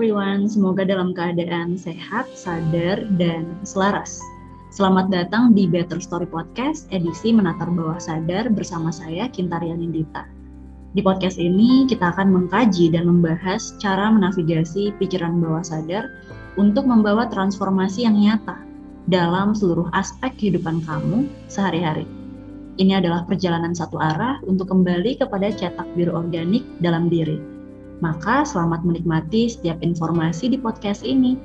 Everyone, semoga dalam keadaan sehat, sadar, dan selaras. Selamat datang di Better Story Podcast, edisi Menatar Bawah Sadar bersama saya, Kintaria Nindita. Di podcast ini, kita akan mengkaji dan membahas cara menavigasi pikiran bawah sadar untuk membawa transformasi yang nyata dalam seluruh aspek kehidupan kamu sehari-hari. Ini adalah perjalanan satu arah untuk kembali kepada cetak biru organik dalam diri maka selamat menikmati setiap informasi di podcast ini.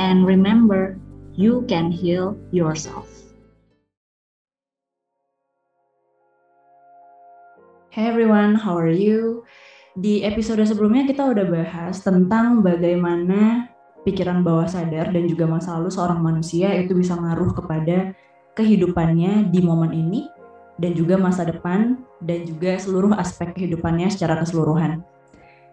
And remember, you can heal yourself. Hey everyone, how are you? Di episode sebelumnya kita udah bahas tentang bagaimana pikiran bawah sadar dan juga masa lalu seorang manusia itu bisa ngaruh kepada kehidupannya di momen ini dan juga masa depan dan juga seluruh aspek kehidupannya secara keseluruhan.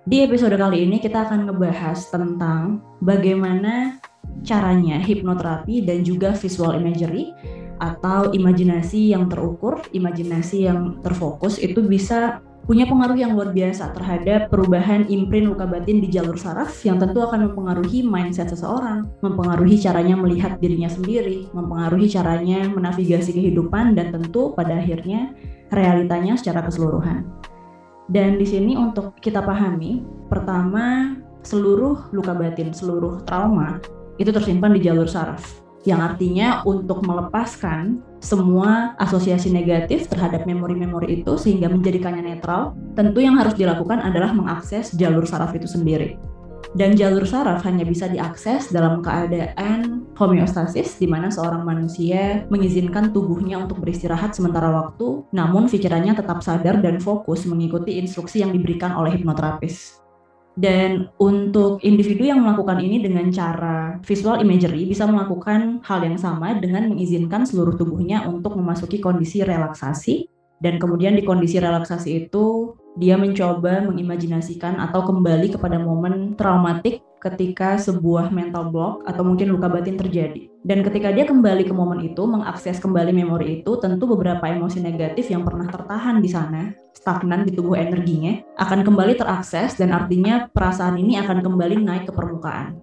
Di episode kali ini kita akan ngebahas tentang bagaimana caranya hipnoterapi dan juga visual imagery atau imajinasi yang terukur, imajinasi yang terfokus itu bisa punya pengaruh yang luar biasa terhadap perubahan imprint luka batin di jalur saraf yang tentu akan mempengaruhi mindset seseorang, mempengaruhi caranya melihat dirinya sendiri, mempengaruhi caranya menavigasi kehidupan dan tentu pada akhirnya realitanya secara keseluruhan. Dan di sini untuk kita pahami, pertama seluruh luka batin, seluruh trauma itu tersimpan di jalur saraf. Yang artinya untuk melepaskan semua asosiasi negatif terhadap memori-memori itu sehingga menjadikannya netral, tentu yang harus dilakukan adalah mengakses jalur saraf itu sendiri dan jalur saraf hanya bisa diakses dalam keadaan homeostasis di mana seorang manusia mengizinkan tubuhnya untuk beristirahat sementara waktu namun pikirannya tetap sadar dan fokus mengikuti instruksi yang diberikan oleh hipnoterapis. Dan untuk individu yang melakukan ini dengan cara visual imagery bisa melakukan hal yang sama dengan mengizinkan seluruh tubuhnya untuk memasuki kondisi relaksasi dan kemudian di kondisi relaksasi itu dia mencoba mengimajinasikan atau kembali kepada momen traumatik ketika sebuah mental block atau mungkin luka batin terjadi. Dan ketika dia kembali ke momen itu, mengakses kembali memori itu, tentu beberapa emosi negatif yang pernah tertahan di sana, stagnan di tubuh energinya, akan kembali terakses dan artinya perasaan ini akan kembali naik ke permukaan.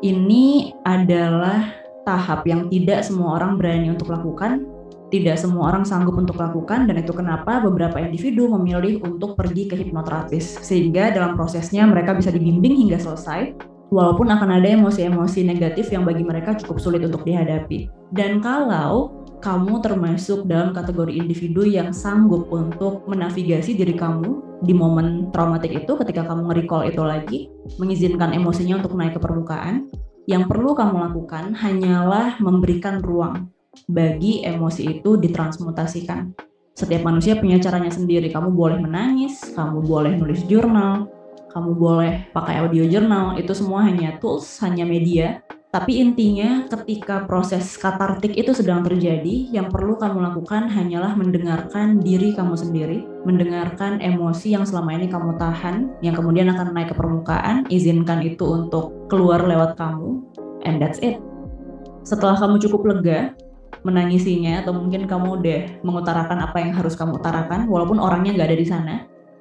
Ini adalah tahap yang tidak semua orang berani untuk lakukan tidak semua orang sanggup untuk lakukan dan itu kenapa beberapa individu memilih untuk pergi ke hipnoterapis sehingga dalam prosesnya mereka bisa dibimbing hingga selesai walaupun akan ada emosi-emosi negatif yang bagi mereka cukup sulit untuk dihadapi. Dan kalau kamu termasuk dalam kategori individu yang sanggup untuk menavigasi diri kamu di momen traumatik itu ketika kamu nge-recall itu lagi, mengizinkan emosinya untuk naik ke permukaan, yang perlu kamu lakukan hanyalah memberikan ruang bagi emosi itu ditransmutasikan. Setiap manusia punya caranya sendiri. Kamu boleh menangis, kamu boleh nulis jurnal, kamu boleh pakai audio jurnal. Itu semua hanya tools, hanya media. Tapi intinya ketika proses katartik itu sedang terjadi, yang perlu kamu lakukan hanyalah mendengarkan diri kamu sendiri, mendengarkan emosi yang selama ini kamu tahan, yang kemudian akan naik ke permukaan, izinkan itu untuk keluar lewat kamu, and that's it. Setelah kamu cukup lega, menangisinya atau mungkin kamu udah mengutarakan apa yang harus kamu utarakan walaupun orangnya nggak ada di sana.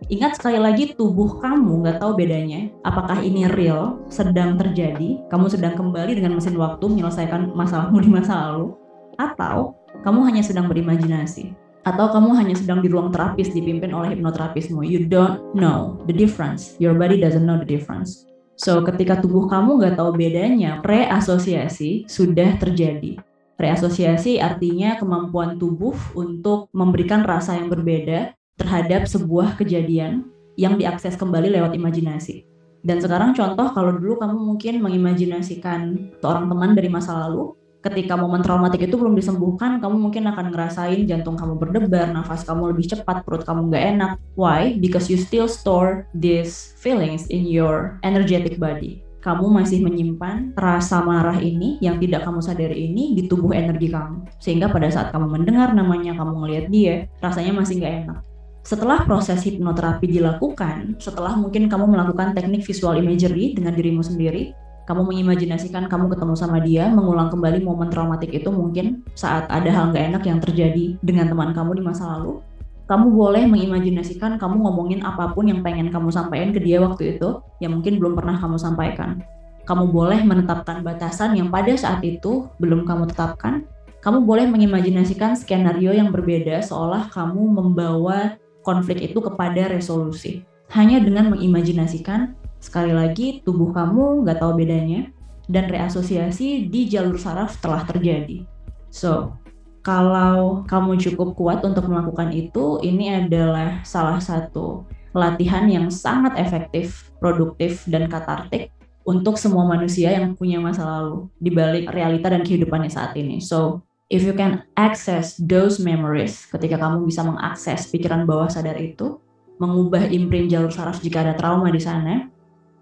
Ingat sekali lagi tubuh kamu nggak tahu bedanya apakah ini real sedang terjadi kamu sedang kembali dengan mesin waktu menyelesaikan masalahmu di masa lalu atau kamu hanya sedang berimajinasi atau kamu hanya sedang di ruang terapis dipimpin oleh hipnoterapismu. You don't know the difference. Your body doesn't know the difference. So ketika tubuh kamu nggak tahu bedanya preasosiasi sudah terjadi Reasosiasi artinya kemampuan tubuh untuk memberikan rasa yang berbeda terhadap sebuah kejadian yang diakses kembali lewat imajinasi. Dan sekarang contoh kalau dulu kamu mungkin mengimajinasikan seorang teman dari masa lalu, ketika momen traumatik itu belum disembuhkan, kamu mungkin akan ngerasain jantung kamu berdebar, nafas kamu lebih cepat, perut kamu nggak enak. Why? Because you still store these feelings in your energetic body kamu masih menyimpan rasa marah ini yang tidak kamu sadari ini di tubuh energi kamu. Sehingga pada saat kamu mendengar namanya, kamu ngelihat dia, rasanya masih nggak enak. Setelah proses hipnoterapi dilakukan, setelah mungkin kamu melakukan teknik visual imagery dengan dirimu sendiri, kamu mengimajinasikan kamu ketemu sama dia, mengulang kembali momen traumatik itu mungkin saat ada hal nggak enak yang terjadi dengan teman kamu di masa lalu. Kamu boleh mengimajinasikan kamu ngomongin apa pun yang pengen kamu sampaikan ke dia waktu itu yang mungkin belum pernah kamu sampaikan. Kamu boleh menetapkan batasan yang pada saat itu belum kamu tetapkan. Kamu boleh mengimajinasikan skenario yang berbeda seolah kamu membawa konflik itu kepada resolusi. Hanya dengan mengimajinasikan, sekali lagi tubuh kamu nggak tahu bedanya, dan reasosiasi di jalur saraf telah terjadi. So, kalau kamu cukup kuat untuk melakukan itu, ini adalah salah satu latihan yang sangat efektif, produktif, dan katartik untuk semua manusia yang punya masa lalu di balik realita dan kehidupannya saat ini. So, if you can access those memories, ketika kamu bisa mengakses pikiran bawah sadar itu, mengubah imprint jalur saraf jika ada trauma di sana,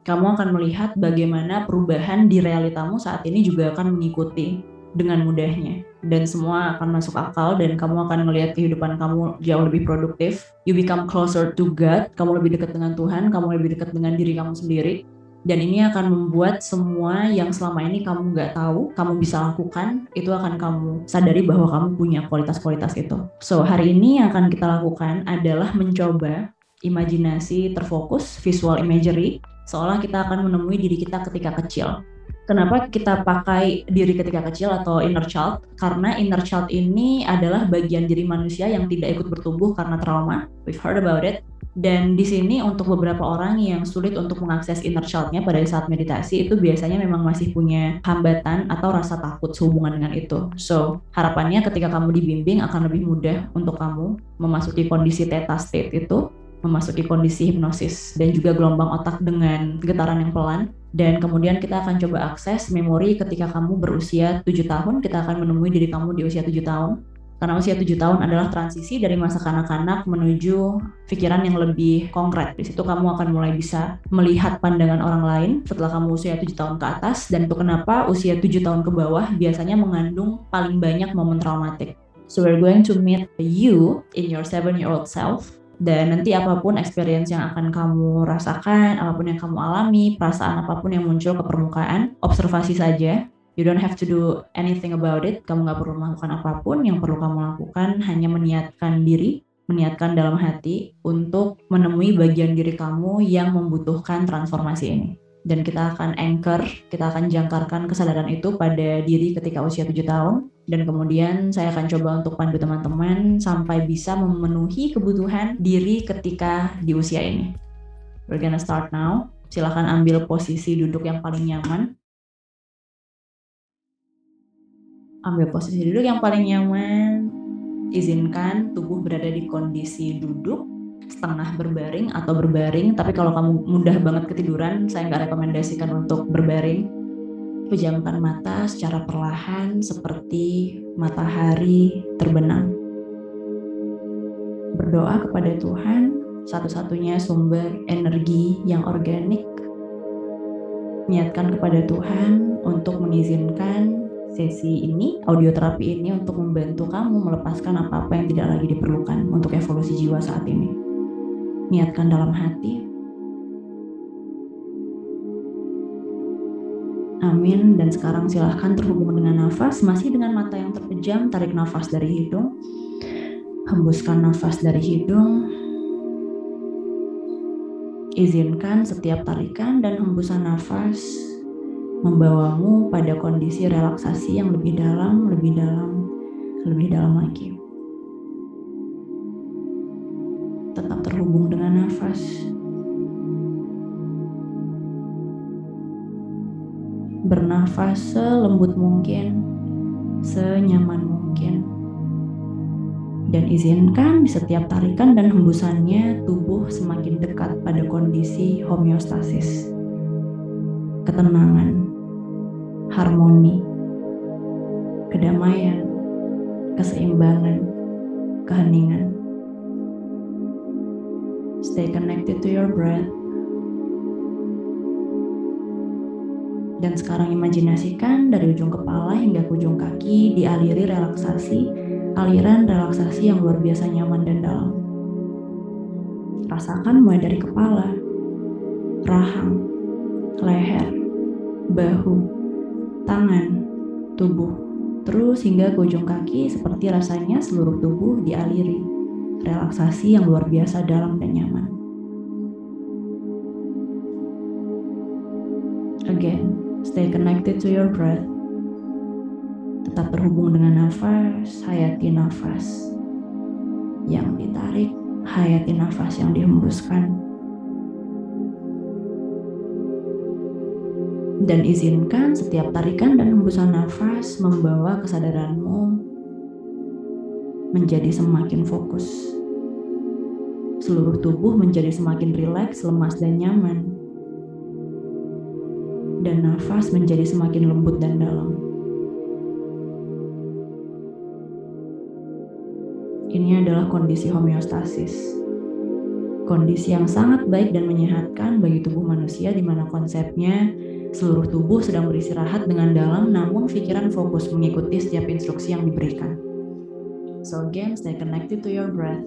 kamu akan melihat bagaimana perubahan di realitamu saat ini juga akan mengikuti dengan mudahnya dan semua akan masuk akal dan kamu akan melihat kehidupan kamu jauh lebih produktif. You become closer to God, kamu lebih dekat dengan Tuhan, kamu lebih dekat dengan diri kamu sendiri. Dan ini akan membuat semua yang selama ini kamu nggak tahu, kamu bisa lakukan, itu akan kamu sadari bahwa kamu punya kualitas-kualitas itu. So, hari ini yang akan kita lakukan adalah mencoba imajinasi terfokus, visual imagery, seolah kita akan menemui diri kita ketika kecil Kenapa kita pakai diri ketika kecil atau inner child? Karena inner child ini adalah bagian diri manusia yang tidak ikut bertumbuh karena trauma. We've heard about it. Dan di sini untuk beberapa orang yang sulit untuk mengakses inner child-nya pada saat meditasi itu biasanya memang masih punya hambatan atau rasa takut sehubungan dengan itu. So, harapannya ketika kamu dibimbing akan lebih mudah untuk kamu memasuki kondisi theta state itu memasuki kondisi hipnosis dan juga gelombang otak dengan getaran yang pelan dan kemudian kita akan coba akses memori ketika kamu berusia 7 tahun kita akan menemui diri kamu di usia 7 tahun karena usia 7 tahun adalah transisi dari masa kanak-kanak menuju pikiran yang lebih konkret. Di situ kamu akan mulai bisa melihat pandangan orang lain setelah kamu usia 7 tahun ke atas dan itu kenapa usia 7 tahun ke bawah biasanya mengandung paling banyak momen traumatik. So we're going to meet you in your 7 year old self dan nanti apa pun experience yang akan kamu rasakan, apa pun yang kamu alami, perasaan apa pun yang muncul ke permukaan, observasi saja. You don't have to do anything about it. Kamu nggak perlu melakukan apa pun. Yang perlu kamu lakukan hanya meniatkan diri, meniatkan dalam hati untuk menemui bagian diri kamu yang membutuhkan transformasi ini dan kita akan anchor, kita akan jangkarkan kesadaran itu pada diri ketika usia 7 tahun dan kemudian saya akan coba untuk pandu teman-teman sampai bisa memenuhi kebutuhan diri ketika di usia ini. We're gonna start now. Silahkan ambil posisi duduk yang paling nyaman. Ambil posisi duduk yang paling nyaman. Izinkan tubuh berada di kondisi duduk setengah berbaring atau berbaring tapi kalau kamu mudah banget ketiduran saya nggak rekomendasikan untuk berbaring. Pejamkan mata secara perlahan seperti matahari terbenam. Berdoa kepada Tuhan satu-satunya sumber energi yang organik. Niatkan kepada Tuhan untuk mengizinkan sesi ini, audio terapi ini untuk membantu kamu melepaskan apa-apa yang tidak lagi diperlukan untuk evolusi jiwa saat ini niatkan dalam hati. Amin. Dan sekarang silahkan terhubung dengan nafas. Masih dengan mata yang terpejam, tarik nafas dari hidung. Hembuskan nafas dari hidung. Izinkan setiap tarikan dan hembusan nafas membawamu pada kondisi relaksasi yang lebih dalam, lebih dalam, lebih dalam lagi. Terhubung dengan nafas. Bernafas selembut mungkin, senyaman mungkin. Dan izinkan di setiap tarikan dan hembusannya tubuh semakin dekat pada kondisi homeostasis. Ketenangan, harmoni, kedamaian, keseimbangan, keheningan. Stay connected to your breath. Dan sekarang imajinasikan dari ujung kepala hingga ke ujung kaki dialiri relaksasi, aliran relaksasi yang luar biasa nyaman dan dalam. Rasakan mulai dari kepala, rahang, leher, bahu, tangan, tubuh, terus hingga ke ujung kaki seperti rasanya seluruh tubuh dialiri, relaksasi yang luar biasa dalam dan nyaman. Again, stay connected to your breath. Tetap terhubung dengan nafas, hayati nafas yang ditarik, hayati nafas yang dihembuskan. Dan izinkan setiap tarikan dan hembusan nafas membawa kesadaranmu menjadi semakin fokus. Seluruh tubuh menjadi semakin rileks, lemas, dan nyaman. Dan nafas menjadi semakin lembut dan dalam. Ini adalah kondisi homeostasis. Kondisi yang sangat baik dan menyehatkan bagi tubuh manusia di mana konsepnya seluruh tubuh sedang beristirahat dengan dalam namun pikiran fokus mengikuti setiap instruksi yang diberikan. So again, stay connected to your breath.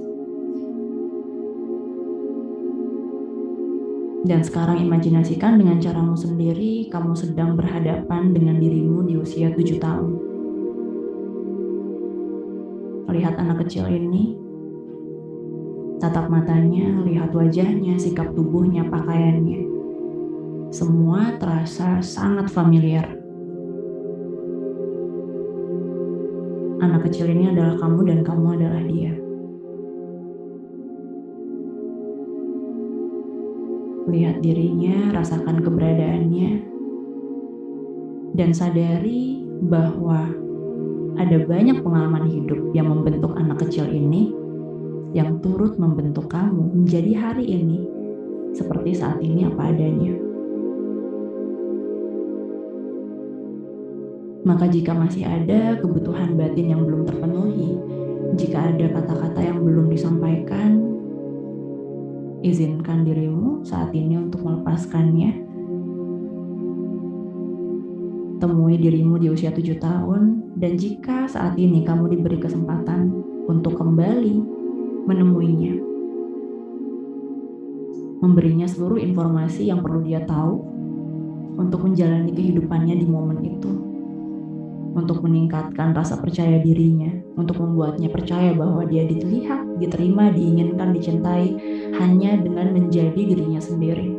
Dan sekarang imajinasikan dengan caramu sendiri, kamu sedang berhadapan dengan dirimu di usia 7 tahun. Lihat anak kecil ini, tatap matanya, lihat wajahnya, sikap tubuhnya, pakaiannya. Semua terasa sangat familiar. Anak kecil ini adalah kamu dan kamu adalah dia. Lihat dirinya, rasakan keberadaannya, dan sadari bahwa ada banyak pengalaman hidup yang membentuk anak kecil ini, yang turut membentuk kamu menjadi hari ini seperti saat ini apa adanya. Maka jika masih ada kebutuhan batin yang belum terpenuhi, jika ada kata-kata yang belum disampaikan, izinkan dirimu saat ini untuk melepaskannya. Temui dirimu di usia tujuh tahun, dan jika saat ini kamu diberi kesempatan untuk kembali menemuinya, memberinya seluruh informasi yang perlu dia tahu untuk menjalani kehidupannya di momen itu untuk meningkatkan rasa percaya dirinya, untuk membuatnya percaya bahwa dia dilihat, diterima, diinginkan, dicintai hanya dengan menjadi dirinya sendiri.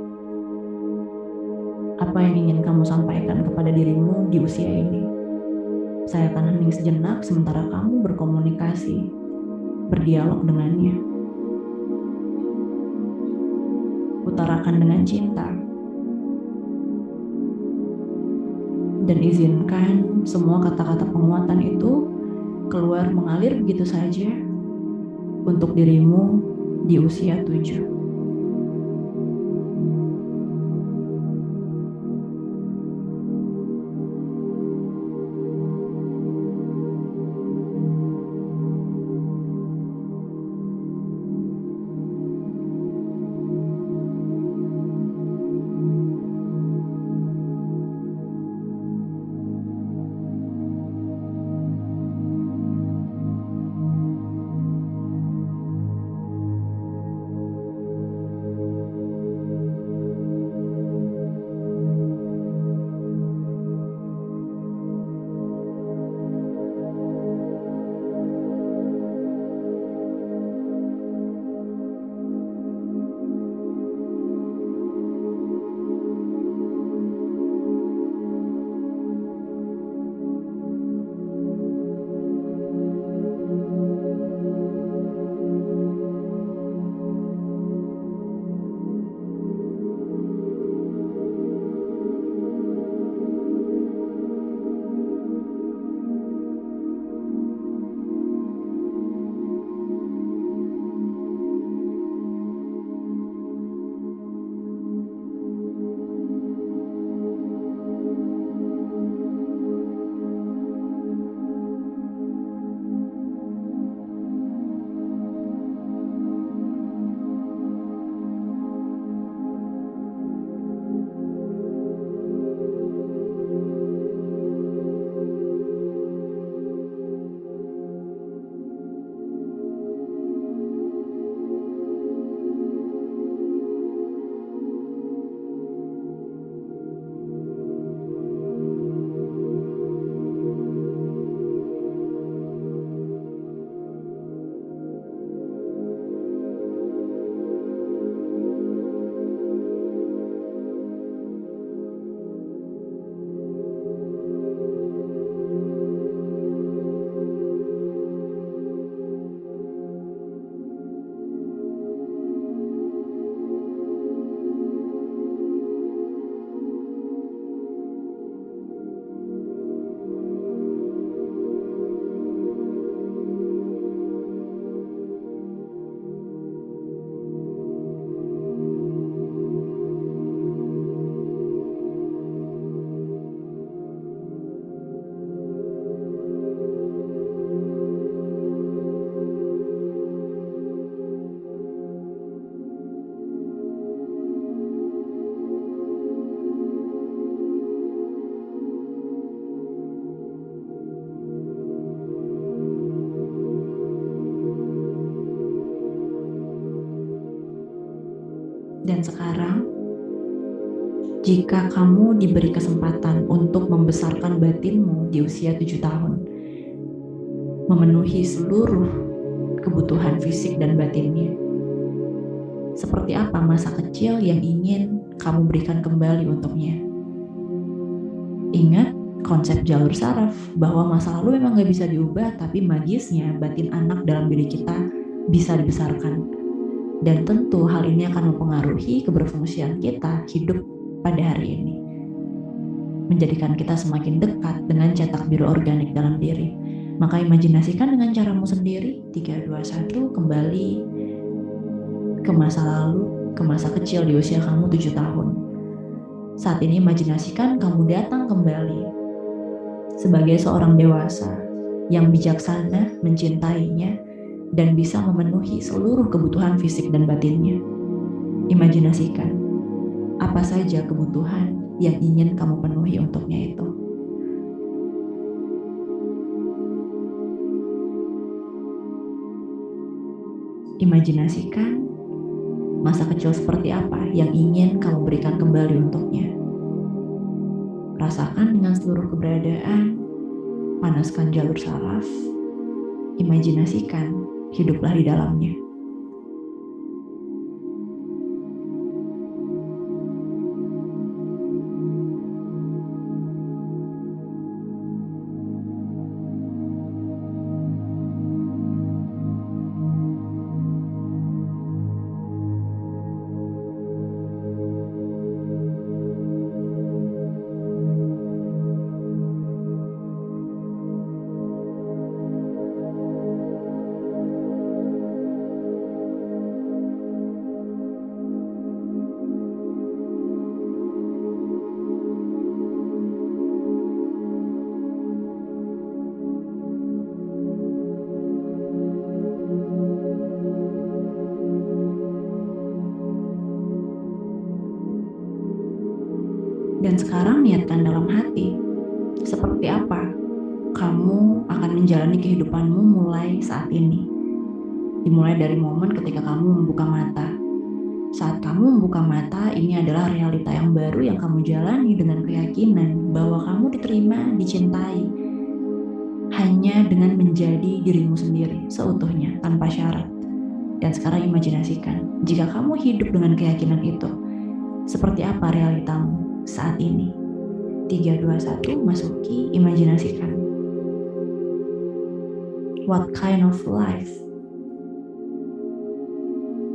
Apa yang ingin kamu sampaikan kepada dirimu di usia ini? Saya akan hening sejenak sementara kamu berkomunikasi, berdialog dengannya. Utarakan dengan cinta dan izinkan semua kata-kata penguatan itu keluar mengalir begitu saja untuk dirimu di usia tujuh. Jika kamu diberi kesempatan untuk membesarkan batinmu di usia tujuh tahun, memenuhi seluruh kebutuhan fisik dan batinnya, seperti apa masa kecil yang ingin kamu berikan kembali untuknya? Ingat konsep jalur saraf bahwa masa lalu memang gak bisa diubah, tapi magisnya batin anak dalam diri kita bisa dibesarkan. Dan tentu hal ini akan mempengaruhi keberfungsian kita hidup pada hari ini. Menjadikan kita semakin dekat dengan cetak biru organik dalam diri. Maka imajinasikan dengan caramu sendiri, 3, 2, 1, kembali ke masa lalu, ke masa kecil di usia kamu 7 tahun. Saat ini imajinasikan kamu datang kembali sebagai seorang dewasa yang bijaksana mencintainya dan bisa memenuhi seluruh kebutuhan fisik dan batinnya. Imajinasikan apa saja kebutuhan yang ingin kamu penuhi untuknya itu. Imajinasikan masa kecil seperti apa yang ingin kamu berikan kembali untuknya. Rasakan dengan seluruh keberadaan, panaskan jalur saraf, imajinasikan hiduplah di dalamnya. Kehidupanmu mulai saat ini. Dimulai dari momen ketika kamu membuka mata. Saat kamu membuka mata, ini adalah realita yang baru yang kamu jalani dengan keyakinan bahwa kamu diterima, dicintai, hanya dengan menjadi dirimu sendiri seutuhnya tanpa syarat. Dan sekarang imajinasikan, jika kamu hidup dengan keyakinan itu, seperti apa realitamu? saat ini. 3, 2, 1, masuki, imajinasikan. What kind of life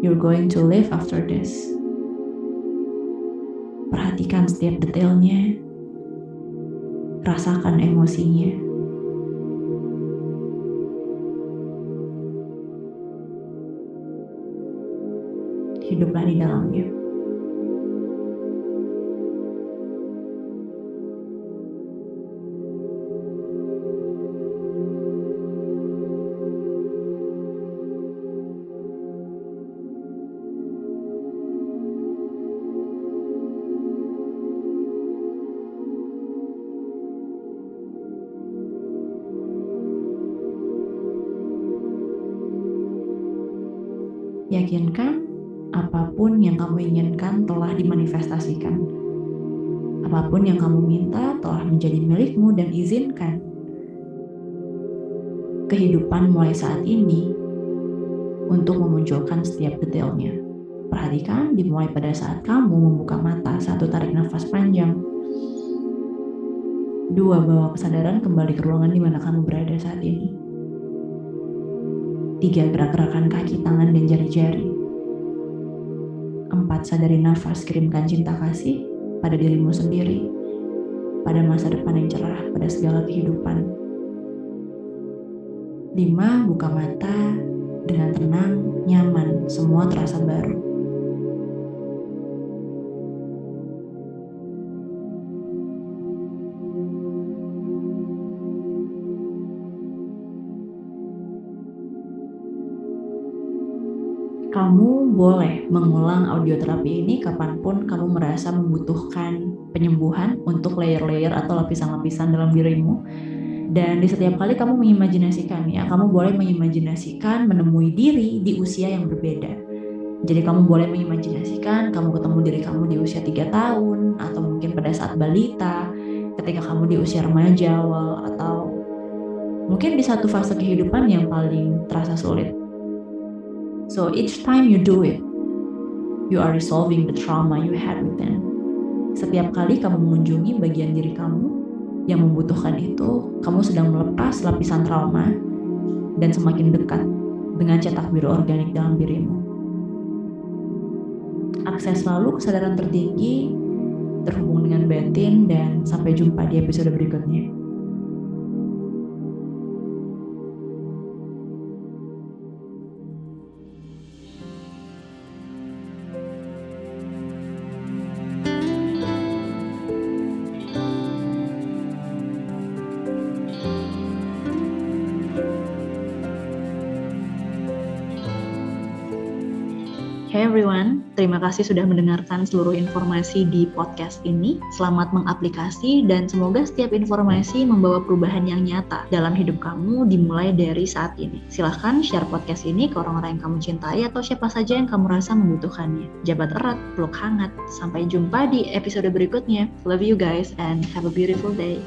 you're going to live after this? Perhatikan setiap detailnya, rasakan emosinya. Hiduplah di dalamnya. Yakinkan apa pun yang kamu inginkan telah dimanifestasikan. Apa pun yang kamu minta telah menjadi milikmu dan izinkan. Kehidupan mulai saat ini untuk memunculkan setiap detailnya. Perhatikan dimulai pada saat kamu membuka mata, satu tarik nafas panjang. Dua, bawa kesadaran kembali ke ruangan di mana kamu berada saat ini Tiga, gerak-gerakan kaki, tangan, dan jari-jari. Empat, sadari nafas, kirimkan cinta kasih pada dirimu sendiri, pada masa depan yang cerah, pada segala kehidupan. Lima, buka mata dengan tenang, nyaman, semua terasa baru. Kamu boleh mengulang audio terapi ini kapan pun kamu merasa membutuhkan penyembuhan untuk layer-layer atau lapisan-lapisan dalam dirimu. Dan di setiap kali kamu mengimajinasikan ya, kamu boleh mengimajinasikan menemui diri di usia yang berbeda. Jadi kamu boleh mengimajinasikan kamu ketemu diri kamu di usia 3 tahun atau mungkin pada saat balita, ketika kamu di usia remaja awal atau mungkin di satu fase kehidupan yang paling terasa sulit. So each time you do it, you are resolving the trauma you had within. Setiap kali kamu mengunjungi bagian diri kamu yang membutuhkan itu, kamu sedang melepas lapisan trauma dan semakin dekat dengan cetak biru organik dalam dirimu akses selalu kesadaran tertinggi terhubung dengan batin dan sampai jumpa di episode berikutnya. Hey everyone, terima kasih sudah mendengarkan seluruh informasi di podcast ini. Selamat mengaplikasi dan semoga setiap informasi membawa perubahan yang nyata dalam hidup kamu dimulai dari saat ini. Silahkan share podcast ini ke orang-orang yang kamu cintai atau siapa saja yang kamu rasa membutuhkannya. Jabat erat, peluk hangat. Sampai jumpa di episode berikutnya. Love you guys and have a beautiful day.